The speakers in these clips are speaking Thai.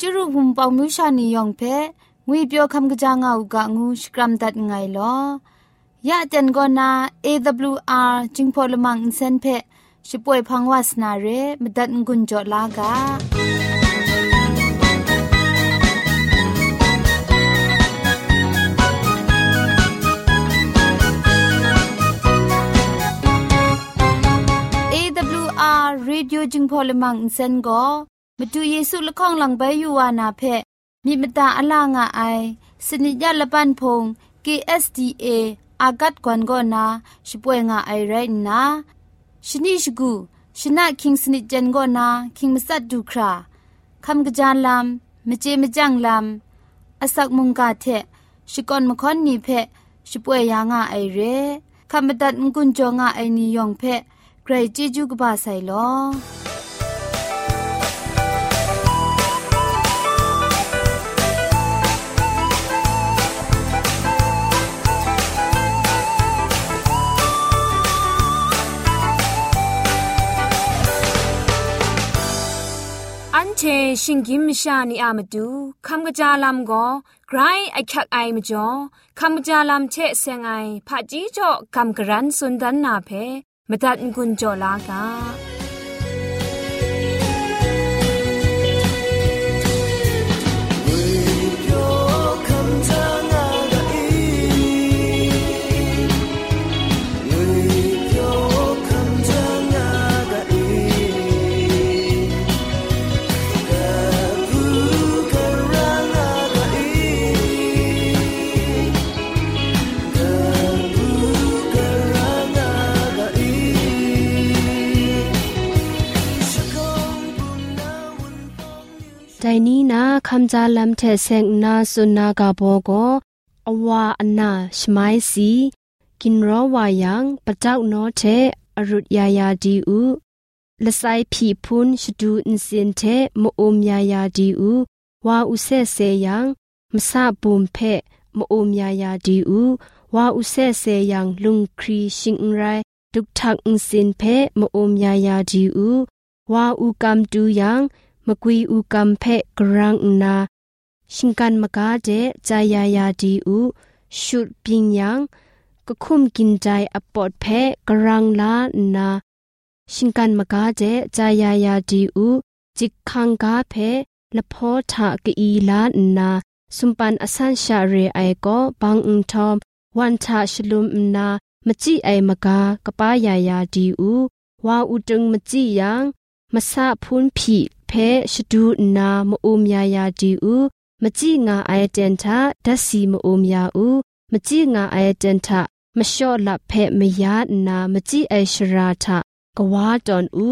จุรุภุมปองมิวชานียองเพงวยเปียวคำกะจางเอากะงูสกรัมดัดไงลอยะเจนกอนา AWR จิงพอลมังอินเซนเพช่วยพังวาสนาเรมดัดงุนจอลากา AWR Radio จึงพอลมังอินเซน ก็มาดูเยซูละข้องหลังใบยูวานาเพมีมตาอลางอไอสนิยาละปันพง KSDA อากัดกวนก็นาช่วยงาไอไรนะชนิชกูชนะคิงสนิจันก็นาคิงมัสัดดูคราคำกระจานลำมเจมจังลำอาศักมุงกาเทชิกอนมคอนนีเพช่วยยางาไอเรคำบัดงกุนจงาไอนิยองเพใครจีจูกบาไซลอ เชชิงกิมชานีอามาดูคำกระจาลำก็ไกรไอคักไอมาจ่อคำกระจาลำเชเซงไอผาจีจ่อคำกระรันสุนดันนาเพมตัดกุญจ่อลากา จาลำเทเซงนาสุนากาโบโกอวาอนาชไมสีกินรอวายังปะเจ้าโนเทอรุตยายาดีอูละไซผีพุนชดูอินสินเทมโอมยายาดีอูวาอุเซเซยังมซาบุมเพมโอมยายาดีอูวาอุเซเซยังลุงครีชิงไรดุกทักอินสินเพมโอมยายาดีอูวาอุกัมตูยัง มกุยอูกัมเพกรังนาชิงกันมกาเจจายายาดีอูชุดปิงยังก็คุมกินใจอปอดเพกรังลานาชิงกันมกาเจจายายาดีอูจิกขังกาเพละพอทะกีลานาสุมปันอสันชาเรไอก็บังอุงทอมวันทะชลุมนามจิไอมกากปายายาดีอูวาอุตึงมจิยังมสะพุนผี เพชดูนามอุมยายาดีอูมจิงาไอเดนทาดัสซีมอุมยาอูมจิงาไอเดนทามชอละเพมยานามจิไอชราทากวาดอนอู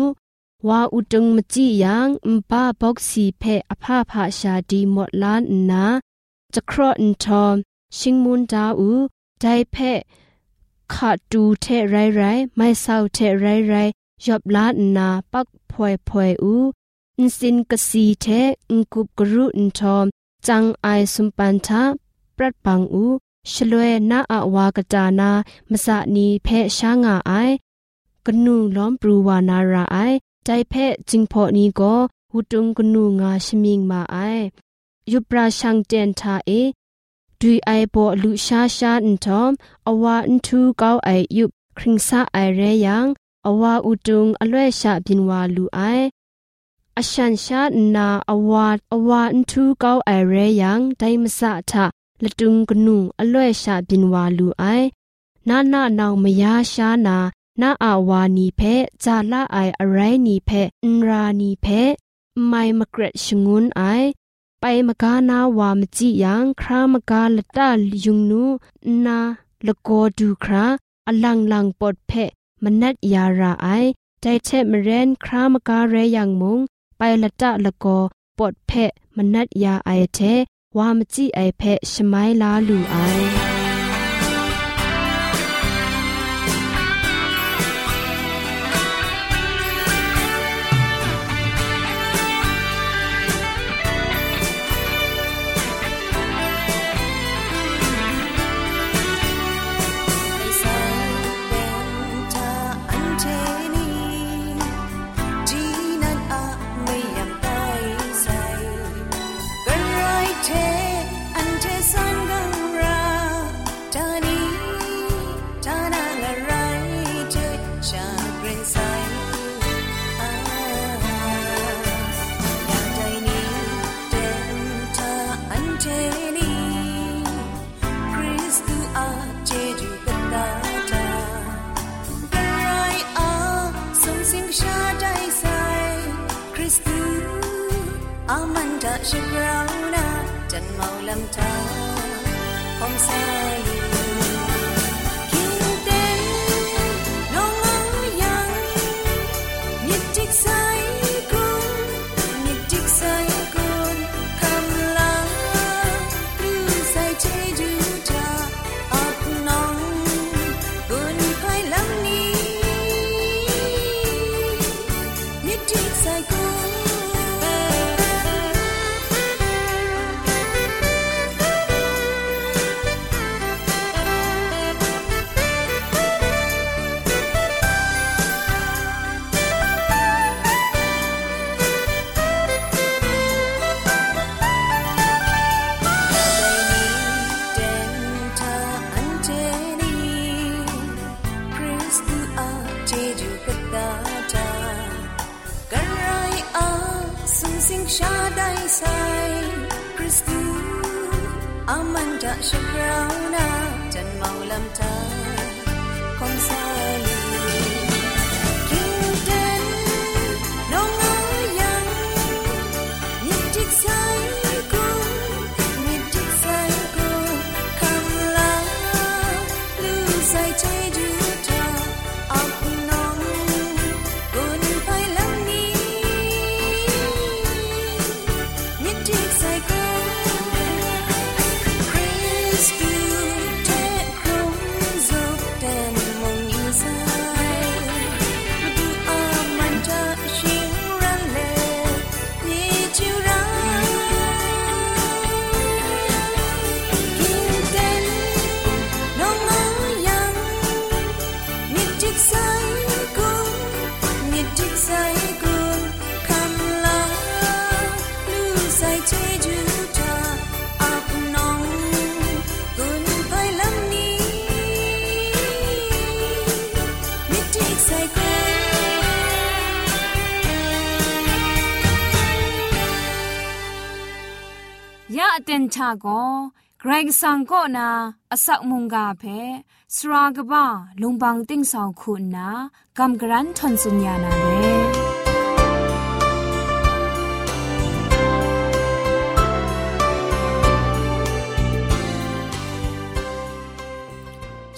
วาอุตุงมจิยังมบาบ็อกซีเพอภาภาชาดีหมดล้านนาจะครออินทอมชิงมุนดาอูไดเพขาดดูเทไรไรไม่เศร้าเทไรไรยอบล้านนาปักพวยพวยอู อินสินกสีเทอุกุบกรุอินทอมจังไอสุมปันทาปรัดปังอูชลวยนาอาวากตานามสะนีเพชางาไอกนูล้อมปรูวานาราไอใจเพจิงพอนีก็หุตุงกนูงาชมิงมาไอยุปราชังเจนทาเอดุยไอโบลุชาชาอินทอมอวาอินทูเกาไอยุบคริงซาไอเรยังอวาอุตุงอลวยชาบินวาลูไอ อาชันชานาอวาดอวาอันทูเก้าไอเรยังไดมสะทะละตุงกนูอล่วยชาบินวาลูไอนานานาเมยาชานานาอาวานีเพจาละไออะไรนีเพอินรานีเพไมมกรดชงุนไอ ไปมกานาวามจิยังครามกาลตาลยุงนูนาละโกดูคราอลังลังปดเพมนัดยาราไอใจเชมเรนครามกาเรยังมง ไปละตะละกอปอดเพะมนัดยาไอเทวามจิไอเพะชไมลาลูไอ takes ชาโกเกรกสังก็นาอสักมุงกาเพสรากบ้าลุงบังติ้งสองคุณนากำกรันทนสุญญานาเร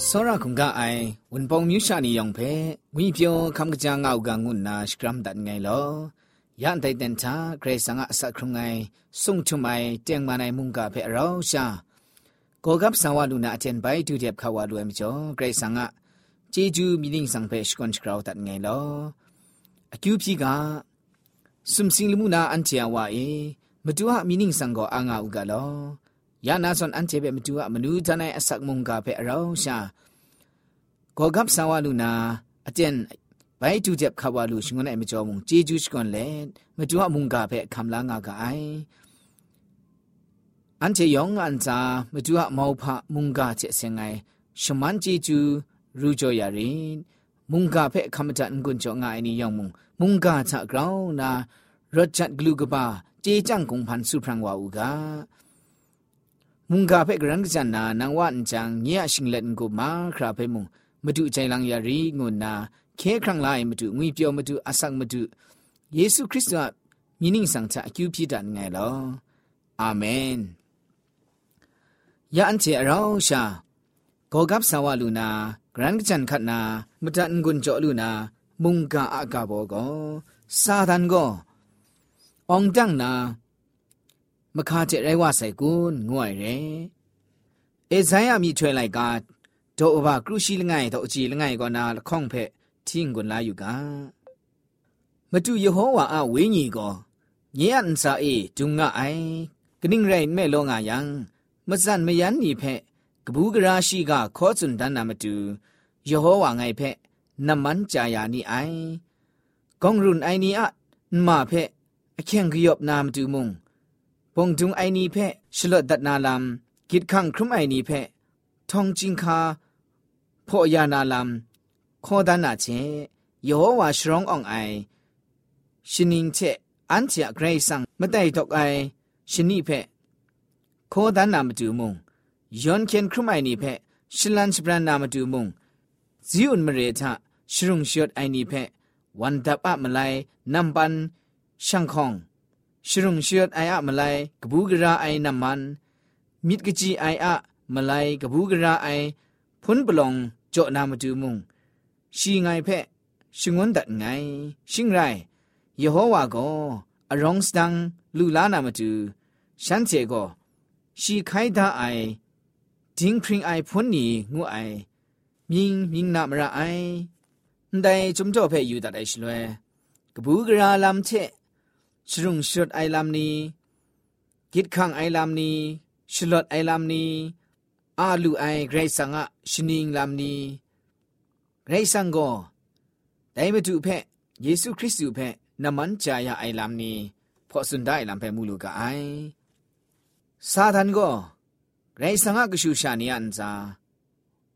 စောရခုံကအိုင်ဝန်ပောင်မြူရှာနီယောင်ဖဲဝီပြောခမ်ကကြာငောက်ကငုနာစကရမ်ဒတ်ငိုင်လော ยันไดเดนทาเกรซังอาสักครุงไงส่งชุมไอเจียงมาในมุงกาเพเราชาโกกับสังวาลุนาเจนไปดูเดียบขาวาลุเอมจ่อเกรซังอาจีจูมีนิ่งสังเพชกอนสกราวตัดไงลออคิวพีกาสุมสิงลมุนาอันเจียวาเอมดูฮะมีนิ่งสังกออางาอุกาลอยานาซอนอันเจเปมดูฮะมนูทนายอสักมุงกาเพเราชาโกกับสังวาลุนาอเจน ဘိုင်တူချက်ခါဝလူရှင်ကနေမကြောမုံဂျေဂျူးရှကွန်လေမတူအမုန်ကဖဲခမ်လာငါကအိုင်အန်ချေယောင်အန်စာမတူအမောဖမုန်ကချက်စင်ငိုင်ရှမန်ဂျေဂျူးရူကြော်ရရင်မုန်ကဖဲခမတန်ကွန်ကြောငါအနီယောင်မုံမုန်ကချဂရောင်းနာရချတ်ဂလူကပါဂျေကြန့်ကုံဖန်စုဖရန်ဝါဦးကมุงกาเพ่กรันจันนานางวันจังเงียชิงเล่นกูมาคราเพ่มุงมาดูใจลังยารีงุนนา ခဲခရံလာမတူငွေပြောမတူအဆောက်မတူယေရှုခရစ်ကမြင်းင်းဆောင်ချအကျူပြတာငယ်လောအာမင်ယန်ချေရောင်းရှာဂေါကပ်ဆာဝလူနာဂရန်ကချန်ခတ်နာမတန်ကွန်ကြောလူနာမုန်ကာအကဘောကောစာဒန်ကောအောင်တန်းနာမခါကျရဲဝဆိုင်ကွန်းငွယ်ရဲအေဇိုင်းအမိထွဲလိုက်ကဒေါ်ဘကရုရှိလငိုင်တော့အကြည်လငိုင်ကောနာလခေါန့်ဖက် ทิ้งกุนลาอยู่กามาดูเยโฮวาอาวิญีก็เยียนซาเอจุงงะไอกนิ่งไรไม่ลงอายังมาสั่นไม่ยันนี่เพะกบูกราชีกาขอสุนดันามาดูเยโฮวาไงเพะน้ำมันจายานี่ไอกองรุนไอนี้อะมาเพะแข่งกยบนามาดูมุงปงจุงไอนี้เพะฉลดดัดนาลามกิดขังครุมไอนี้เพะทองจิงคาพ่อยานาลามาเชยโฮวาชรองอองไอชินิงเชอันเชเกรซังมะไดตอกไอชินีเพข้อดานามจูมุงยอนเคนครุมไอนีเพชิลันสบรานนามจูมุงซิอุนมเรทะชรุงชดไอนีเพวันดับอะมไลนัมปันช่างคองชชรุงเชือดไออะมาไลกบูกระไอน้ำมันมิดกจีไออะมาไลกบูกระไอพุนปลองโจนามาดูมุง ชีไงเพชิงวนดัดไง ชิงไรยโฮวาโกอรองสตังลูลานามาดูฉันเจโกชีไคดาไอจิงพริงไอพุนนีงูไอ มิงมิงนามระไอได้จุมจ่อเพอยู่ดัดไอชลวยกบูกระลำเชชรุงชดไอลำนี้กิดขังไอลำนี้ชลดไอลำนี้อาลูไอเกรซังอะชนิงลำนี้ ไรสังก็ได้มาดูเพะเยซูคริสต์อยู่เพะน้ำมันจายาไอลำนี้พอสุดได้ลำเพะมูลูกไอซาทันก็ไรสังกชูชานีอันซา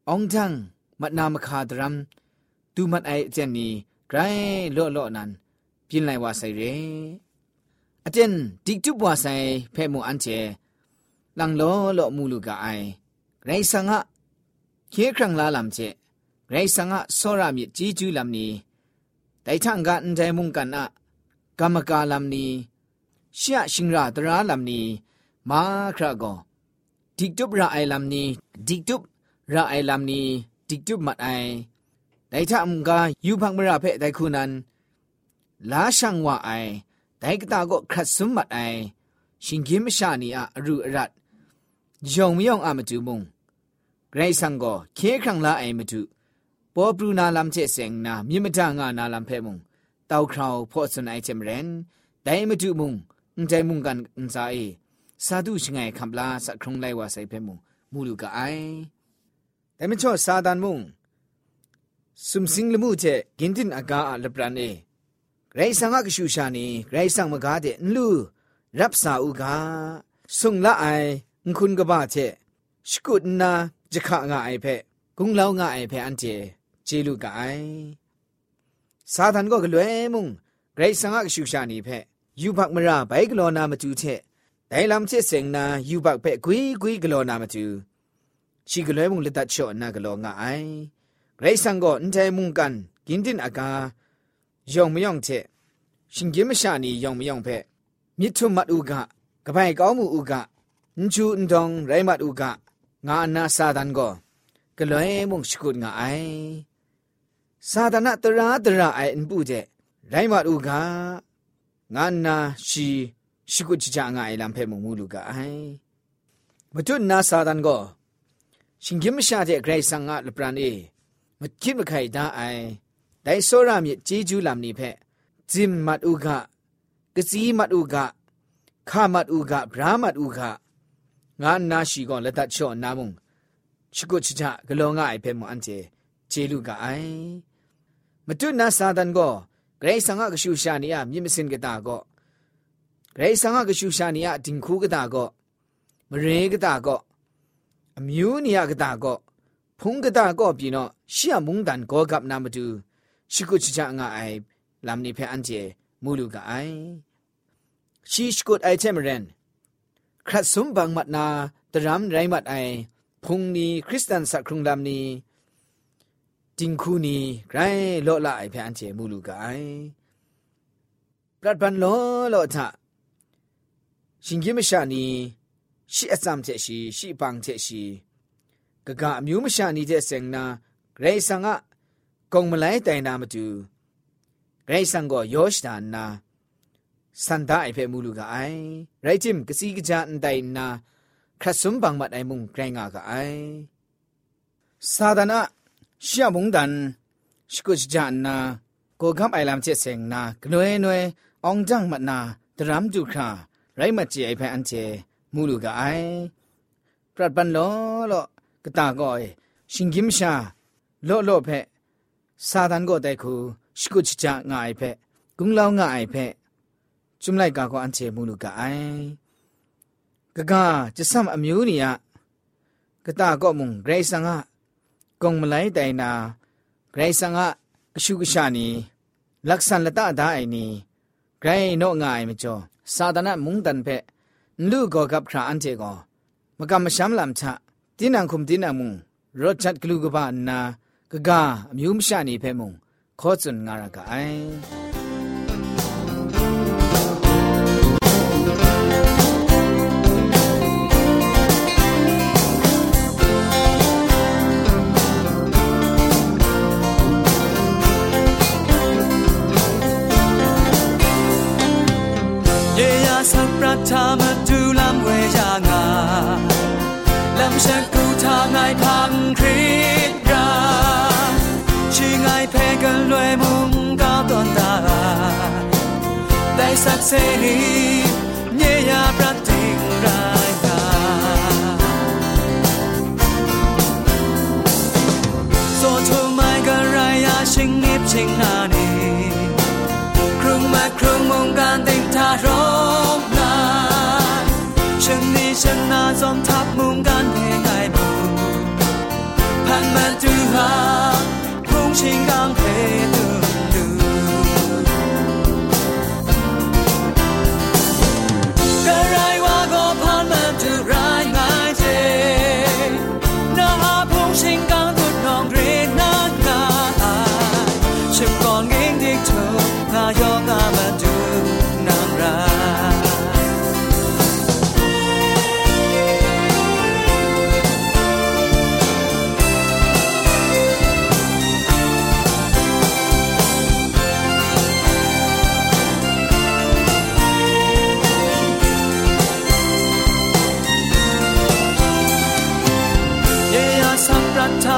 องทังมัดนามคาดรัมตูมัดไอเจนนี้ไกรโลโลนั้นพินไลว่าใส่เรอาจารย์ดิกจุบว่าใส่เพมูอันเจลังโลโลมูลูกไอไรสังะเคครั้งลาลำเจ ไรสังะโซรามิจีจูลำนี้แต่ช่างกันใจมุ่งกันอะกรรมกาลำนี้เชียชิงราตราลำนี้มาครากอดิกจุบระไอลำนี้ดิกจุบระไอลำนี้ดิกจุบมัดไอแต่ถ้ามึงกายูพังมราเพแต่คูนั้นลาช่างว่าไอแต่ก็ตาก็ขัดสมมัดไอชิงกิมชานีอะรูรัดยองมยองอามาจูมุงไรสังก็เคครั้งละไอมาจู ပေါ်ပရူနာလမ်ချက်စ ेंग နာမြမတငါနာလမ်ဖဲမုံတောက်ခေါဖော့စွန်အိုင်ချမရင်ဒိုင်မတူမုံအန်တိုင်မုံကန်အန်စာအေစာဒုရှိငယ်ခမ်လာစခရုံလိုက်ဝါဆိုင်ဖဲမုံမူလူကအိုင်ဒိုင်မချောစာဒန်မုံซุมซิงลมูเจกินดินอากาลปรานีไรสังกชูชานีไรสังมกาเดนลูรับสาอุกาสุงละไอคุณกบ้าเจสกุดนาจะขะงาไอเพกุงเล่างาไอเพอันเจ เจลูกาไอสาธันก็กลวยมุงไรสังกชูชานีเพยูบักมราไปกลอนามาจูเชแต่ลำเชเสงนายูบักเพกุยกุยกลอนามาจูชีกลวยมุงเลตัดชอนากลองาไอไรสังก็อันใจมุงกันกินดินอากาယုံမယုံချက်ရှင်ကြီးမရှာနီယုံမယုံဖက်မြစ်ထုမတ်ဥကကပိုင်ကောင်းမှုဥကအန်ချူအန်တောင်ရိုင်းမတ်ဥကငါအနာစာဒန်ကိုကလွဲမုန်ရှိကုတ်ငါအိုင် စာဒနာတရာတရာအိုင်အန်ပူတဲ့ရိုင်းမတ်ဥကငါနာရှိရှိကုတ်ချာငါအိုင်လမ်ဖဲမုံမူလူကအိုင်မတွနာစာဒန်ကိုရှင်ကြီးမရှာတဲ့ဂရိတ်ဆန်ငါလပရန်အေမကြည့်မခိုင်တာအိုင်ဒိုင်ဆိုရမြေជីဂျူးလမ်နိဖက်ဂျင်မတ်ဥကကစီမတ်ဥကခမတ်ဥကဗြာမတ်ဥကငါနာရှိကောလက်တချော့နာမုံချကုချချဂလောငါအိဖဲမွန်ချေဂျေလူကအိုင် မတုနာစာဒန်ကိုဂရိဆန်ငါကရှူရှာနီယမြင့်မစင်ကတာကိုဂရိဆန်ငါကရှူရှာနီယတင်ခုကတာကိုမရေကတာကိုအမျိုးနီယကတာကိုဖုန်ကတာကိုပြီနော်ရှီယမုန်တန်ကိုကပ်နာမတူရှိကုချချငါအိုင်လမ်နိဖဲအန်ကျေမူလူကအိုင်ရှိစကုတ်အိုင်ချမရန်ခရတ်ဆုံဘန်မတ်နာတရမ်ရိုင်းမတ်အိုင်ဖုန်နီခရစ်စတန်စခရုံလမ်နီ တင်ခုနီဂရိုင်းလော့လာအဖျန်ချေမူလူကိုင်ပရတ်ပန်လော့လော့ထရှင်ကြီးမရှာနီရှိအစမ်ချက်ရှိရှိပန်းချက်ရှိဂဂအမျိုးမရှာနီတဲ့စင်နာဂရိဆန်ကကုံမလိုက်တိုင်တာမတူဂရိဆန်ကိုယောရှတာနာစန္ဒအိဖေမူလူကအိုင်ရိုက်ချင်ကစီကကြန်တိုင်နာခရဆုံဘန်မတိုင်မုံဂရိုင်းကအိုင်သာဒနာ 下蒙丹是个是讲呐，国家爱兰节省呐，个 noi noi 昂张么呐，得让住卡，来么节爱拍安节，母鲁个爱，不然咯咯个大个哎，心金下咯咯拍，撒旦个带苦是个是讲爱拍，功劳爱拍，จุมไลกาก็อันเชมูลูกาไอกะกาจะซ้ำอมิวนี่ยะกะตาก็มุงเกรซังอ่ะ ကုံမလိုက်တိုင်နာဂရိုင်းဆန်ကအရှုကရှာနီလက်ဆန်လတဒါအိုင်နီဂရိုင်းနော့ငါအိုင်မကျော်စာဒနာမုန်တန်ဖက်လူကောကပ်ခရာအန်တေကောမကမရှမ်းလမ်ချတင်းနံခုမ်တင်းနံမုန်ရော့ချတ်ဂလူကဘာနာဂဂအမျိုးမရှာနေဖဲမုန်ခေါ်စွန်ငါရကအိုင် ด้สักเสรีเนียยาประติงรายกาโซทูไม่ก็ไรยาชิงนิบชิงนานีครึ่งมาครึ่งมงการติงทารกนาฉันนี้ฉันน่าจอมทับ Cũng.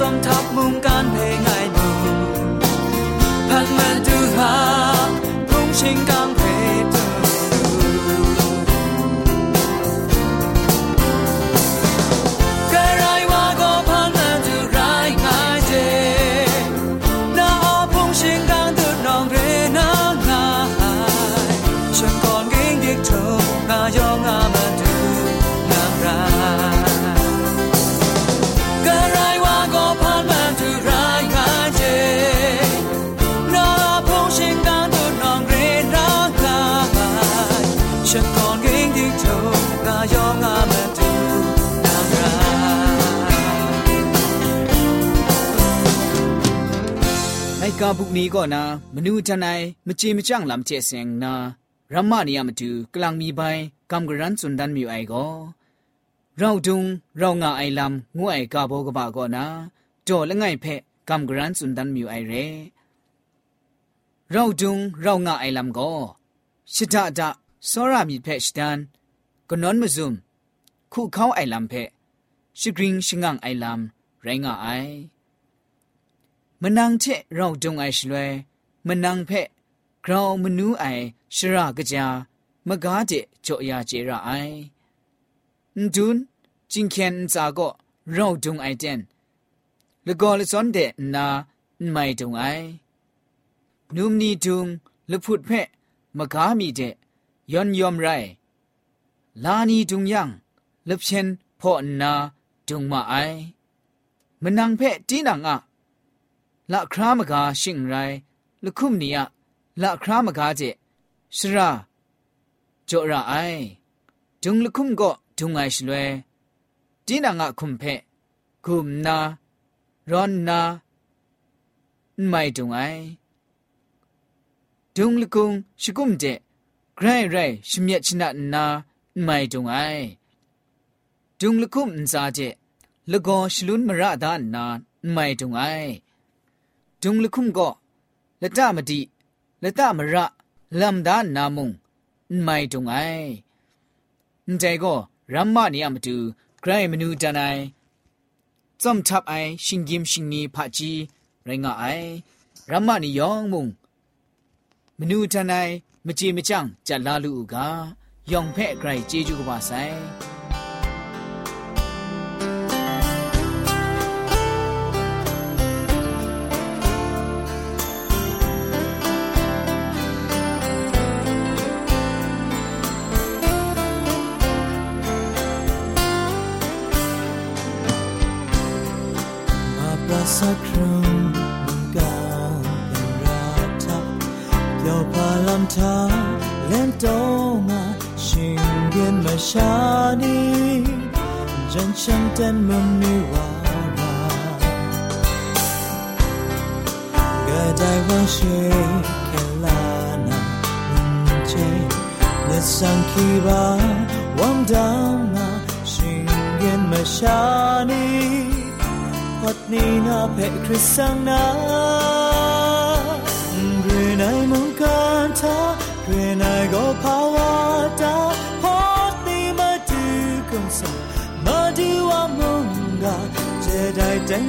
สมทับมุมการเพลง กาบุกนี้ก็นะมนูทนายมจีมจังลำเจเสงนารัมมานียามตูกลางมีใบกำกรันสุนดันมีไอก็เราดุงเรางาไอลำงูไอกาโบกบะก็นะจ่อละไงเพะกำกรันสุนดันมีไอเรเราดุงเรางาไอลำก็ชิดาดาสรามีเพะชดันก็นอนมาซุมคู่เขาไอลำเพะชิกริงชิงังไอลำไรงาไอ มันนังเชเราจงไอช่วยมันนังเพะกราวมนูไอชรากะจามกาเจจอยาเจระไอจุนจิงเคนจาก็เราจงไอเจนแล้วก็เลยสอนเดนาไม่จงไอนุมนีจุงและพูดเพะมกามีเจยอนยอมไรลานีจุงยังและเชนพ่อนาจงมาไอมันนังเพะจีนังอะ ละครามกาชิงไรละคุมนียละครามกาเจสระจอระไอจุงละคุมก็จุงไอชลเวจีนังอะคุมเพคุมนารอนนาไม่จุงไอจุงละคุงชิกุมเจไกรไรชิมยชนะนาไม่จุงไอจุงละคุมซาเจละกอชลุนมระดานนาไม่จุงไอ ดุงลคุมก็ละตามดีละตามระลำดานามุงไม่ดุงไอใจก็รัมมานี่ยมดูใครมนูจันไอจอมทับไอชิงกิมชิงนีพะจีไรงาไอรัมมานี่ยองมุงมนูจันไอมจีมจังจัดลาลูกายองเพ่ไกรเจจูกบาไซ มาประสักครั้งมันกางเป็นราทับเกี่ยวพาลำทางเล่นโตมาชิงเบียนมาชานีจนฉันเต้นมุมนิวาราก็ได้ว่าเชเคลานาเจเนสังคีบาวังดามาชิงเย็นมาชาดี นีนาเพคริสังนาเรนายมุงกันทาเรนายก็ภาวะตาพัดนีมาดูกุมสามาดูว่ามงกาจะได้แต่ง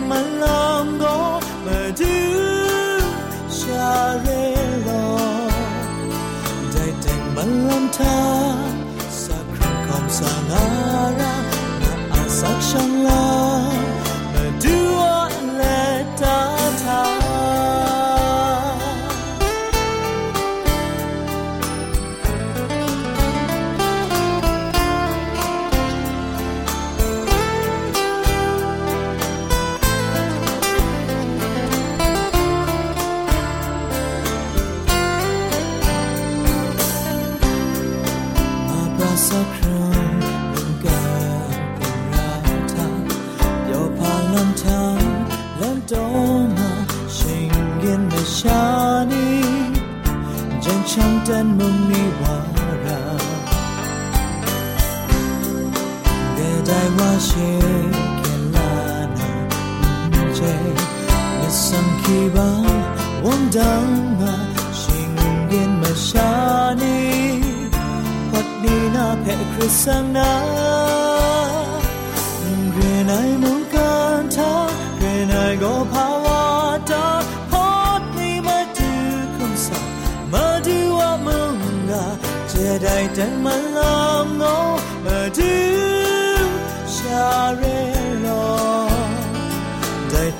มิสังคีบาวันดังมาชิงเย็นมาชานีพัดดีนาเพคริสังนาเรนายมุงกันทาเ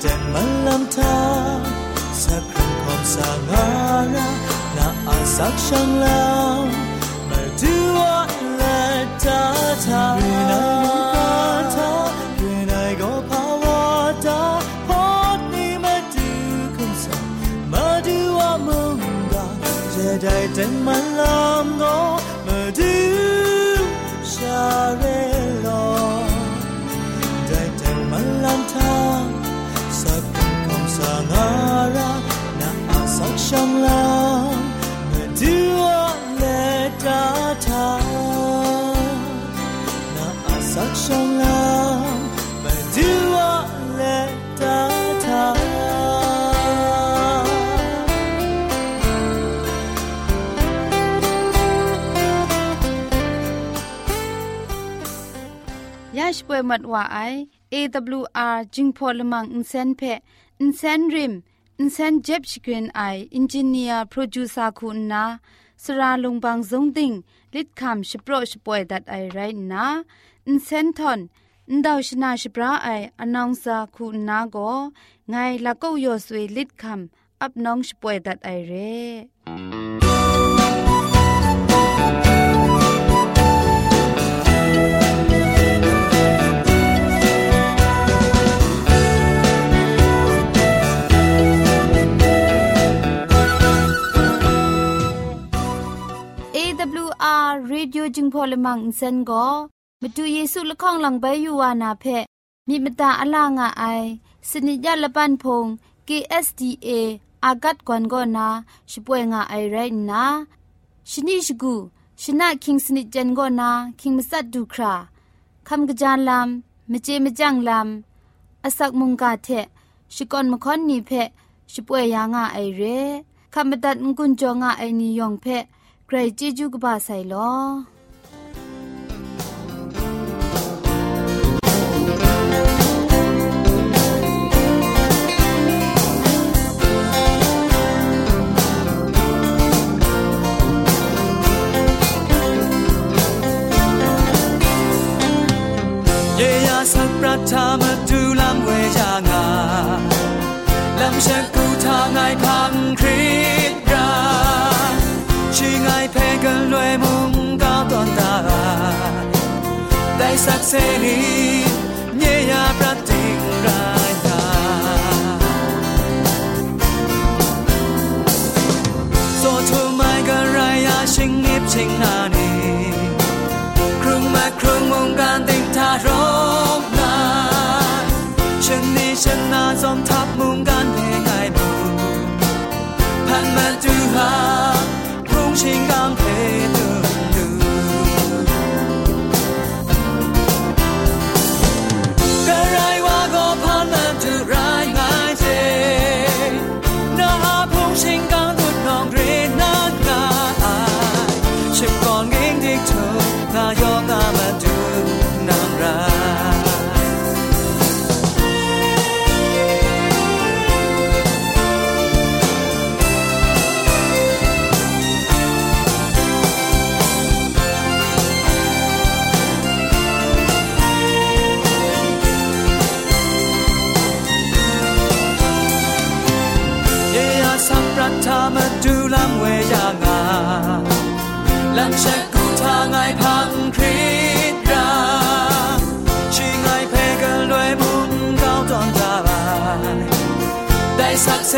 ได้แต่มันลำทางสักครั้งของสางา มัดว่าไอ AWR จิงพอลมังอินเซนเพอินเซนริมอินเซนเจ็บชกรีนไออินจิเนียร์โปรดิวซาคุณนาสราลงบางซงติงลิดคำชโปรชป่วยดัดไอไรนาอินเซนทอนอินดาวชนาชปราไออนองซาคุณนาโกไงละก็ยอสวยลิดคำอับน้องชป่วยดัดไอเร่ อลมังอินเซนก็มาดูเยซูละข้องหลังใบยูวานาเพมีมตาอลางอไอสนิยะละปันพง KSDA อากัดกวนก็นาช่วยงาไอไรนะชนิชกูชนะคิงสนิจันก็นาคิงมัสัดดูคราคำกะจานลำมเจมจังลำอาศักมุงกาเทชิกอนมคอนนีเพช่วยยางาไอเรคำบัดงกุนจงาไอนิยองเพใครจีจูกบาไซลอ sería.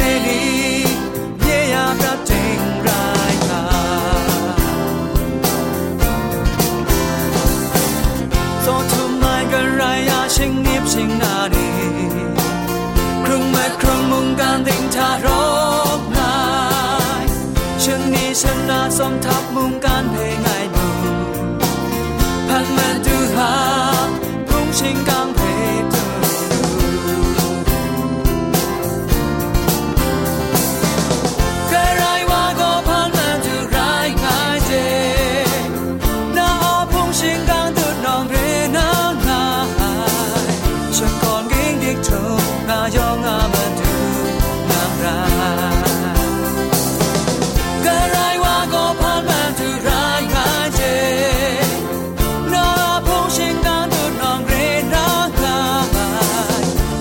seria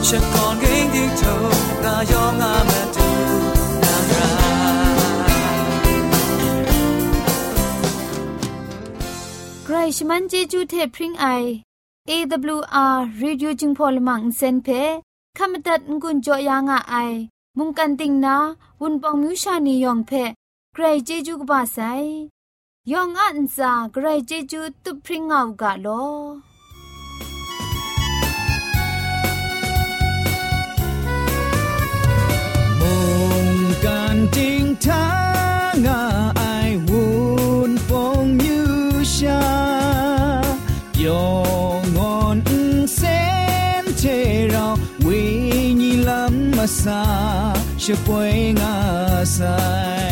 시작한 갱딩토 나 영암에 두 남라 그라이시만 제주테 프링 아이 AWR Radio Jingpolimang Senpe Kamatat Ngun Joyanga ai Mungkanting na Wunpong Mushani Yongpe Grey Jeju ba sai Yong Anza Grey Jeju tu pringaw ga lo tháng à ai hun phong yo ngon sen ni lam sa sai.